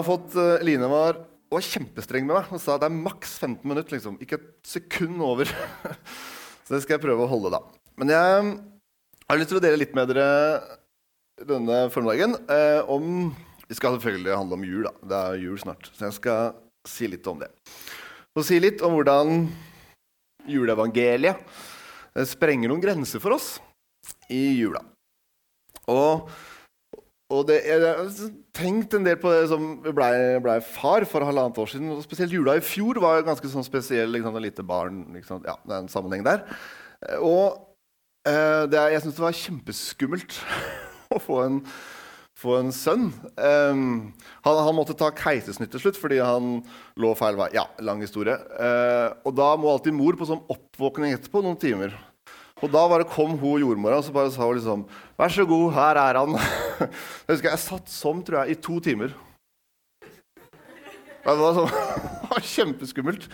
Har fått uh, Line var, var kjempestreng med meg og sa det er maks 15 minutter. liksom. Ikke et sekund over. Så det skal jeg prøve å holde, da. Men jeg har lyst til å dele litt med dere denne formiddagen eh, om Det skal selvfølgelig handle om jul. da. Det er jul snart. Så jeg skal si litt om det. Og si litt om hvordan juleevangeliet eh, sprenger noen grenser for oss i jula. Og og det, jeg har tenkt en del på det som blei ble far for halvannet år siden. og Spesielt jula i fjor var ganske sånn spesiell. Liksom, et lite barn. Liksom, ja, det er en sammenheng der. Og eh, det, jeg syns det var kjempeskummelt å få en, få en sønn. Um, han, han, måtte ta keisersnitt til slutt fordi han lå feil vei. Ja, lang historie. Uh, og da må alltid mor på sånn oppvåkning etterpå noen timer. Og da bare kom hun jordmora og så bare sa hun liksom Vær så god, her er han. Jeg husker jeg satt sånn, tror jeg, i to timer. Det var, sånn, det var kjempeskummelt.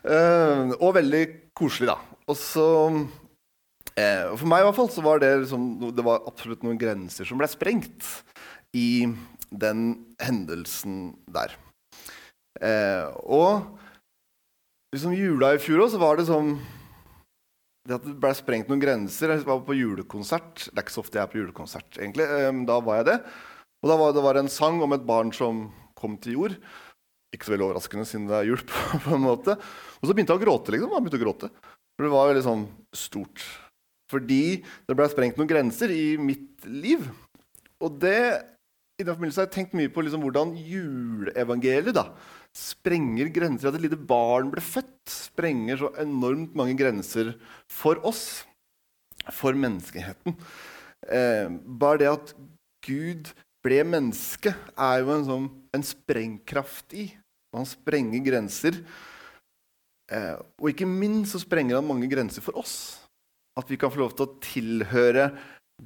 Uh, og veldig koselig, da. Og så uh, For meg i hvert fall så var det liksom, Det var absolutt noen grenser som ble sprengt i den hendelsen der. Uh, og liksom jula i fjor òg, så var det sånn det at det ble sprengt noen grenser. Jeg var på julekonsert. Det er ikke så ofte jeg er på julekonsert, egentlig. Ehm, da var jeg det. Og da var det var en sang om et barn som kom til jord. Ikke så veldig overraskende, siden det er jul. på en måte. Og så begynte han å gråte. liksom. Han begynte å gråte. For det var veldig sånn stort. Fordi det ble sprengt noen grenser i mitt liv. Og det i den forbindelse har jeg tenkt mye på liksom hvordan juleevangeliet da, sprenger grenser. At et lite barn ble født, sprenger så enormt mange grenser for oss, for menneskeheten. Eh, bare det at Gud ble menneske, er jo en, sånn, en sprengkraft i. Han sprenger grenser. Eh, og ikke minst så sprenger han mange grenser for oss. At vi kan få lov til å tilhøre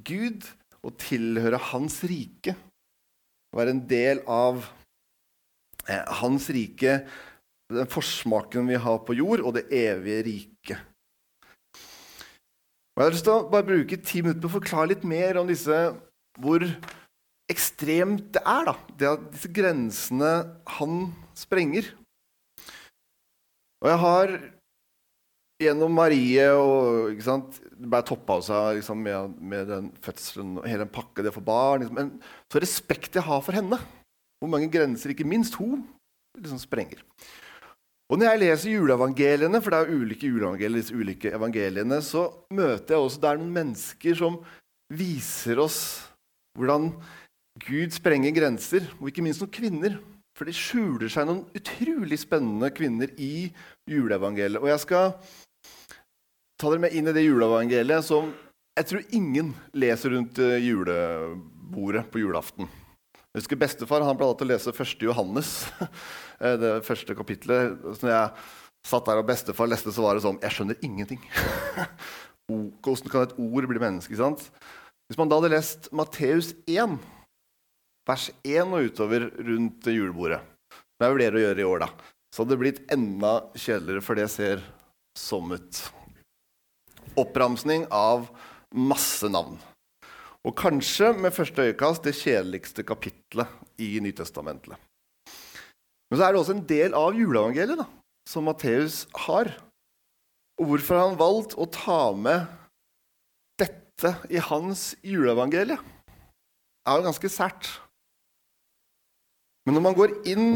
Gud og tilhøre Hans rike. Være en del av hans rike, den forsmaken vi har på jord, og det evige riket. Jeg har lyst til å bare bruke ti minutter på å forklare litt mer om disse, hvor ekstremt det er. da, det at Disse grensene han sprenger. Og jeg har gjennom Marie og ikke sant, Det ble toppa seg liksom, med, med, den fødselen og hele den pakka det for barn. Liksom, men så respekt jeg har for henne. Hvor mange grenser ikke minst hun liksom sprenger. Og Når jeg leser juleevangeliene, for det er ulike juleevangelier, disse ulike evangeliene, så møter jeg også der noen mennesker som viser oss hvordan Gud sprenger grenser, og ikke minst noen kvinner. For det skjuler seg noen utrolig spennende kvinner i juleevangeliet. Og jeg skal ta dere med inn i det juleevangeliet som jeg tror ingen leser rundt eh, julebordet på julaften. Jeg husker Bestefar han pleide å lese 1. Johannes, eh, det første kapitlet. Så når jeg satt der og bestefar leste, så var det sånn Jeg skjønner ingenting. Hvordan kan et ord bli menneske? sant? Hvis man da hadde lest Matteus 1, vers 1 og utover rundt julebordet Det jeg vurderer å gjøre i år, da. Så hadde det blitt enda kjedeligere, for det ser sånn ut. Oppramsning av masse navn. Og kanskje med første øyekast det kjedeligste kapitlet i Nytestamentet. Men så er det også en del av juleevangeliet da, som Matteus har. Og hvorfor har han valgt å ta med dette i hans juleevangelie? er jo ganske sært. Men når man går inn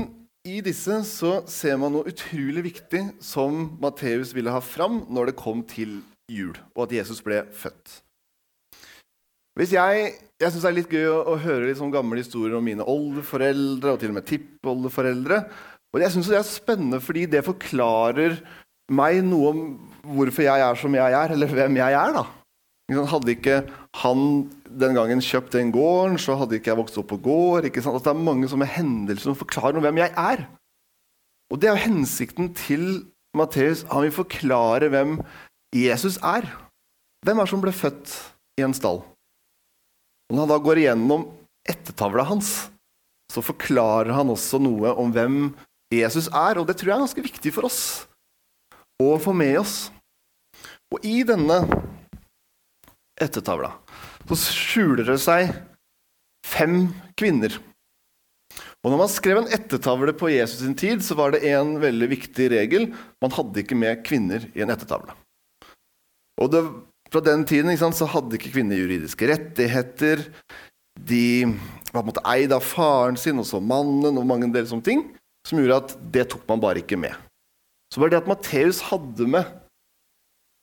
i disse, så ser man noe utrolig viktig som Matteus ville ha fram når det kom til jul, og at Jesus ble født. Hvis jeg jeg syns det er litt gøy å, å høre litt gamle historier om mine oldeforeldre og til og med tippoldeforeldre. Og jeg syns det er spennende fordi det forklarer meg noe om hvorfor jeg er som jeg er, eller hvem jeg er. da. Hadde ikke han den gangen kjøpt den gården, så hadde ikke jeg vokst opp på gård. ikke sant? Altså, det er mange sånne hendelser som forklarer noe hvem jeg er. Og det er jo hensikten til Matteus. Han vil forklare hvem Jesus er. Hvem er det som ble født i en stall? Når han da går igjennom ettertavla hans, så forklarer han også noe om hvem Jesus er. Og det tror jeg er ganske viktig for oss å få med oss. Og i denne ettertavla så skjuler det seg fem kvinner. Og når man skrev en ettertavle på Jesus sin tid, så var det en veldig viktig regel. Man hadde ikke med kvinner i en ettertavle. Og det, fra den tiden sant, så hadde ikke kvinner juridiske rettigheter. De var på en måte eid av faren sin og så mannen og mange del sånne ting som gjorde at det tok man bare ikke med. Så bare det at Matteus hadde med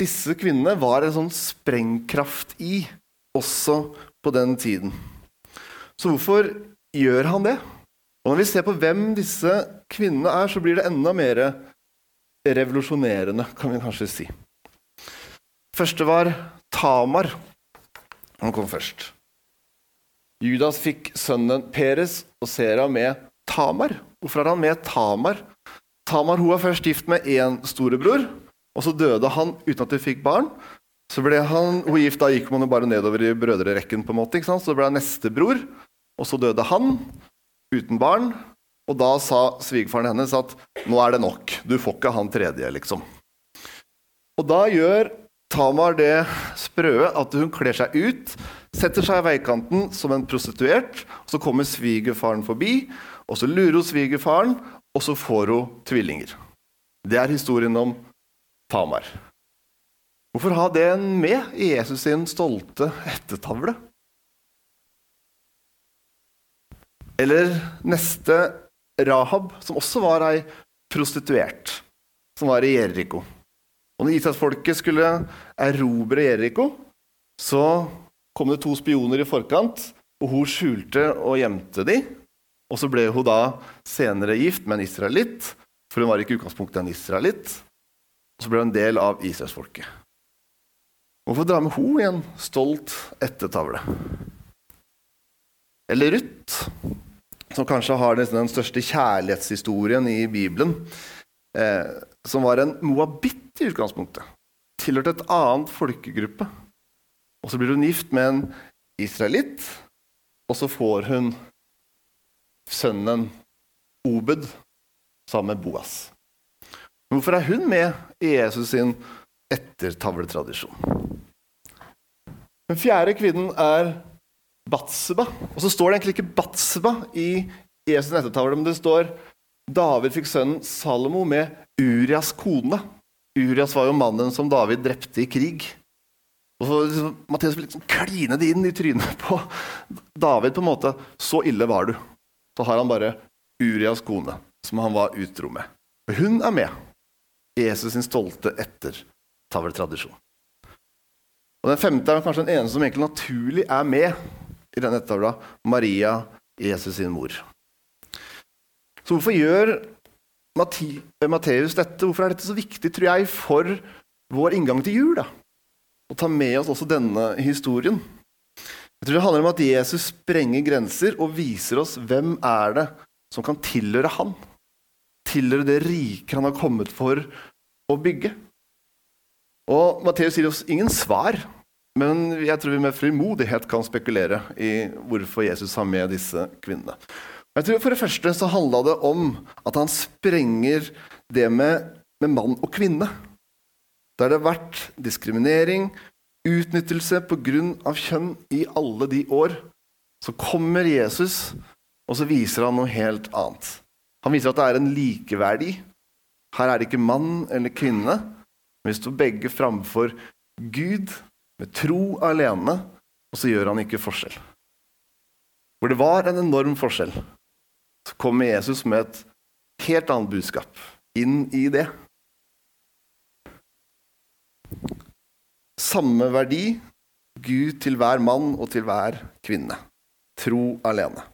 disse kvinnene, var en sånn sprengkraft i, også på den tiden. Så hvorfor gjør han det? Og Når vi ser på hvem disse kvinnene er, så blir det enda mer revolusjonerende, kan vi kanskje si. Første var Tamar. Han kom først. Judas fikk sønnen Peres og Sera med Tamar. Hvorfor er han med Tamar? Tamar hun var først gift med én storebror, og så døde han uten at de fikk barn. Så ble han, hun gift, Da gikk man jo bare nedover i brødrerekken. på en måte, ikke sant? Så ble han neste bror, og så døde han uten barn. Og da sa svigerfaren hennes at nå er det nok, du får ikke han tredje, liksom. Og da gjør Tamar det sprøe at hun kler seg ut, setter seg i veikanten som en prostituert. og Så kommer svigerfaren forbi, og så lurer hun svigerfaren, og så får hun tvillinger. Det er historien om Tamar. Hvorfor ha det med i Jesus sin stolte ettertavle? Eller neste Rahab, som også var ei prostituert, som var i Jeriko. Og når Israelsfolket skulle erobre Jeriko, så kom det to spioner i forkant, og hun skjulte og gjemte de. Og så ble hun da senere gift med en israelitt, for hun var ikke i utgangspunktet en israelitt. Og så ble hun en del av israelsfolket. Hvorfor dra med hun i en stolt ettertavle? Eller Ruth, som kanskje har den største kjærlighetshistorien i Bibelen. Eh, som var en moabitt i utgangspunktet. Tilhørte et annet folkegruppe. Og så blir hun gift med en israelitt, og så får hun sønnen Obed sammen med Boas. Men hvorfor er hun med i Jesus sin ettertavletradisjon? Den fjerde kvinnen er Batseba. Og så står det egentlig ikke Batseba i Jesus' ettertavle, men det står David fikk sønnen Salomo med Urias kone. Urias var jo mannen som David drepte i krig. Og så liksom, Matteus liksom kline det inn i trynet på David. på en måte. Så ille var du. Så har han bare Urias kone, som han var utro med. Og hun er med. Jesus sin stolte ettertavletradisjon. Og Den femte er kanskje den eneste som egentlig naturlig er med i denne ettertavla. Maria, Jesus sin mor. Så hvorfor gjør Matteus dette? Hvorfor er dette så viktig, tror jeg, for vår inngang til jul? da? Å ta med oss også denne historien. Jeg tror det handler om at Jesus sprenger grenser og viser oss hvem er det som kan tilhøre han. Tilhøre det rike han har kommet for å bygge. Og Matteus gir oss ingen svar, men jeg tror vi med frimodighet kan spekulere i hvorfor Jesus har med disse kvinnene. Jeg tror For det første så handla det om at han sprenger det med, med mann og kvinne. Der det har vært diskriminering, utnyttelse pga. kjønn i alle de år. Så kommer Jesus, og så viser han noe helt annet. Han viser at det er en likeverdi. Her er det ikke mann eller kvinne, men vi står begge framfor Gud med tro alene, og så gjør han ikke forskjell. Hvor det var en enorm forskjell så kommer Jesus med et helt annet budskap inn i det. Samme verdi, Gud til hver mann og til hver kvinne. Tro alene.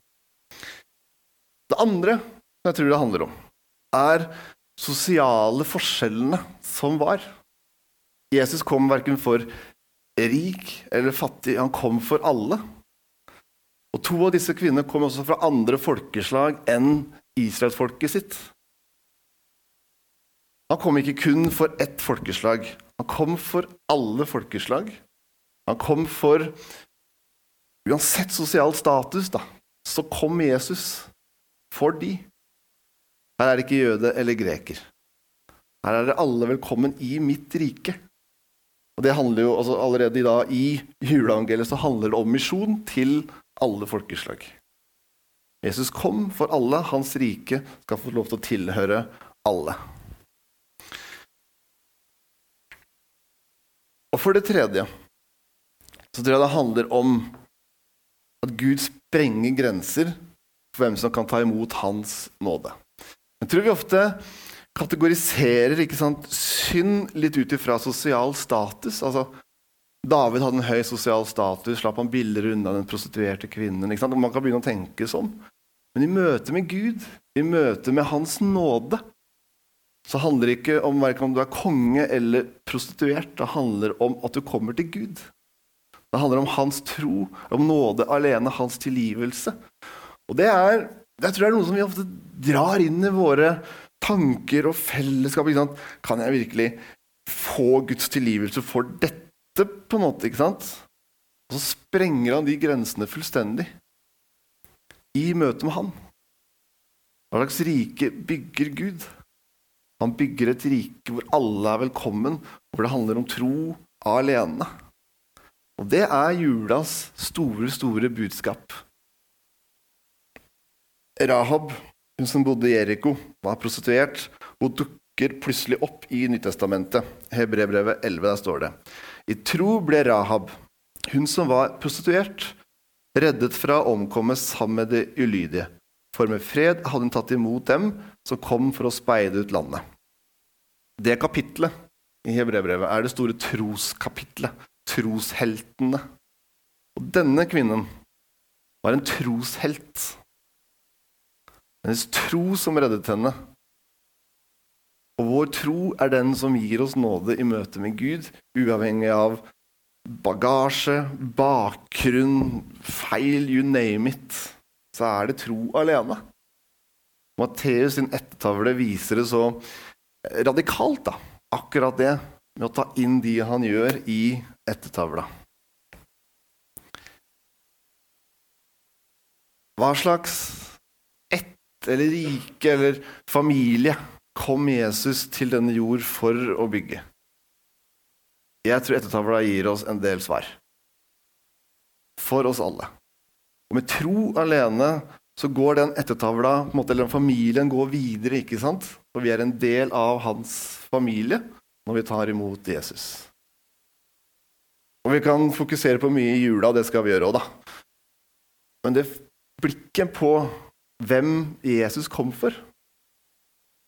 Det andre jeg tror det handler om, er sosiale forskjellene som var. Jesus kom verken for rik eller fattig, han kom for alle. Og To av disse kvinnene kom også fra andre folkeslag enn israelsfolket sitt. Han kom ikke kun for ett folkeslag. Han kom for alle folkeslag. Han kom for Uansett sosial status, da, så kom Jesus for de. Her er det ikke jøde eller greker. Her er det alle velkommen i mitt rike. Og det handler jo altså Allerede i, dag, i juleevangeliet så handler det om misjon til alle folkeslag. Jesus kom for alle. Hans rike skal få lov til å tilhøre alle. Og for det tredje så tror jeg det handler om at Gud sprenger grenser for hvem som kan ta imot hans nåde. Jeg tror vi ofte kategoriserer ikke sant, synd litt ut ifra sosial status. Altså, David hadde en høy sosial status, slapp han billigere unna den prostituerte kvinnen. Man kan begynne å tenke sånn. Men i møte med Gud, i møte med Hans nåde, så handler det ikke om verken om du er konge eller prostituert. Det handler om at du kommer til Gud. Det handler om hans tro, om nåde alene, hans tilgivelse. Og det er, jeg tror det er noe som vi ofte drar inn i våre tanker og fellesskap. Kan jeg virkelig få Guds tilgivelse for dette? På en måte, ikke sant? Og så sprenger han de grensene fullstendig i møte med han. Hva slags rike bygger Gud? Han bygger et rike hvor alle er velkommen, hvor det handler om tro alene. Og det er julas store, store budskap. Rahab, hun som bodde i Jeriko, var prostituert. Hun dukker plutselig opp i Nyttestamentet. Hebrebrevet 11, der står det. I tro ble Rahab, hun som var prostituert, reddet fra å omkomme sammen med de ulydige. For med fred hadde hun tatt imot dem som kom for å speide ut landet. Det kapitlet i Hebrevbrevet er det store troskapitlet. Trosheltene. Og denne kvinnen var en troshelt. Hennes tro som reddet henne. Og vår tro er den som gir oss nåde i møte med Gud, uavhengig av bagasje, bakgrunn, feil, you name it. Så er det tro alene. Matteus sin ettertavle viser det så radikalt, da. Akkurat det med å ta inn de han gjør, i ettertavla. Hva slags ett eller rike eller familie kom Jesus til denne jord for å bygge? Jeg tror ettertavla gir oss en del svar. For oss alle. Og med tro alene så går den ettertavla, eller den familien, går videre. ikke sant? For vi er en del av hans familie når vi tar imot Jesus. Og Vi kan fokusere på mye i jula, det skal vi gjøre òg, da. Men det blikket på hvem Jesus kom for,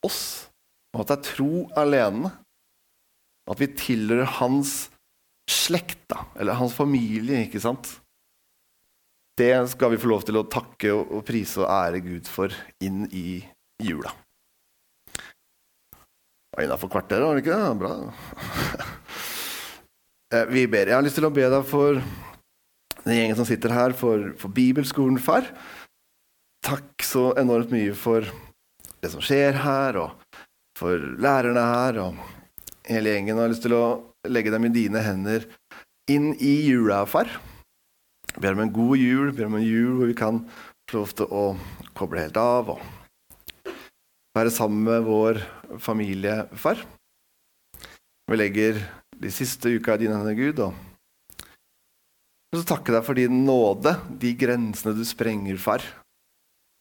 oss, og at det er tro alene, at vi tilhører hans slekt, da, eller hans familie, ikke sant? Det skal vi få lov til å takke og prise og ære Gud for inn i jula innafor kvarteret, var det ikke det? Bra. Eh, vi ber. Jeg har lyst til å be deg for den gjengen som sitter her, for, for Bibelskolen Far. Takk så enormt mye for det som skjer her, og for lærerne her, og hele gjengen. Har lyst til å legge dem i dine hender inn i jula, far. Ber om en god jul, ber om en jul hvor vi kan få lov til å koble helt av. og være sammen med vår familie, far. Vi legger de siste uka i dine hender, Gud. Og så takke deg for din nåde, de grensene du sprenger, far,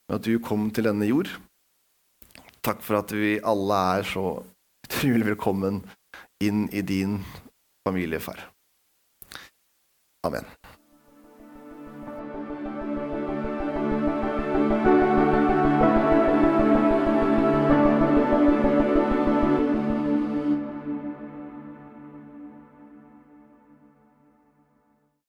med at du kom til denne jord. Takk for at vi alle er så utrolig velkommen inn i din familie, far. Amen.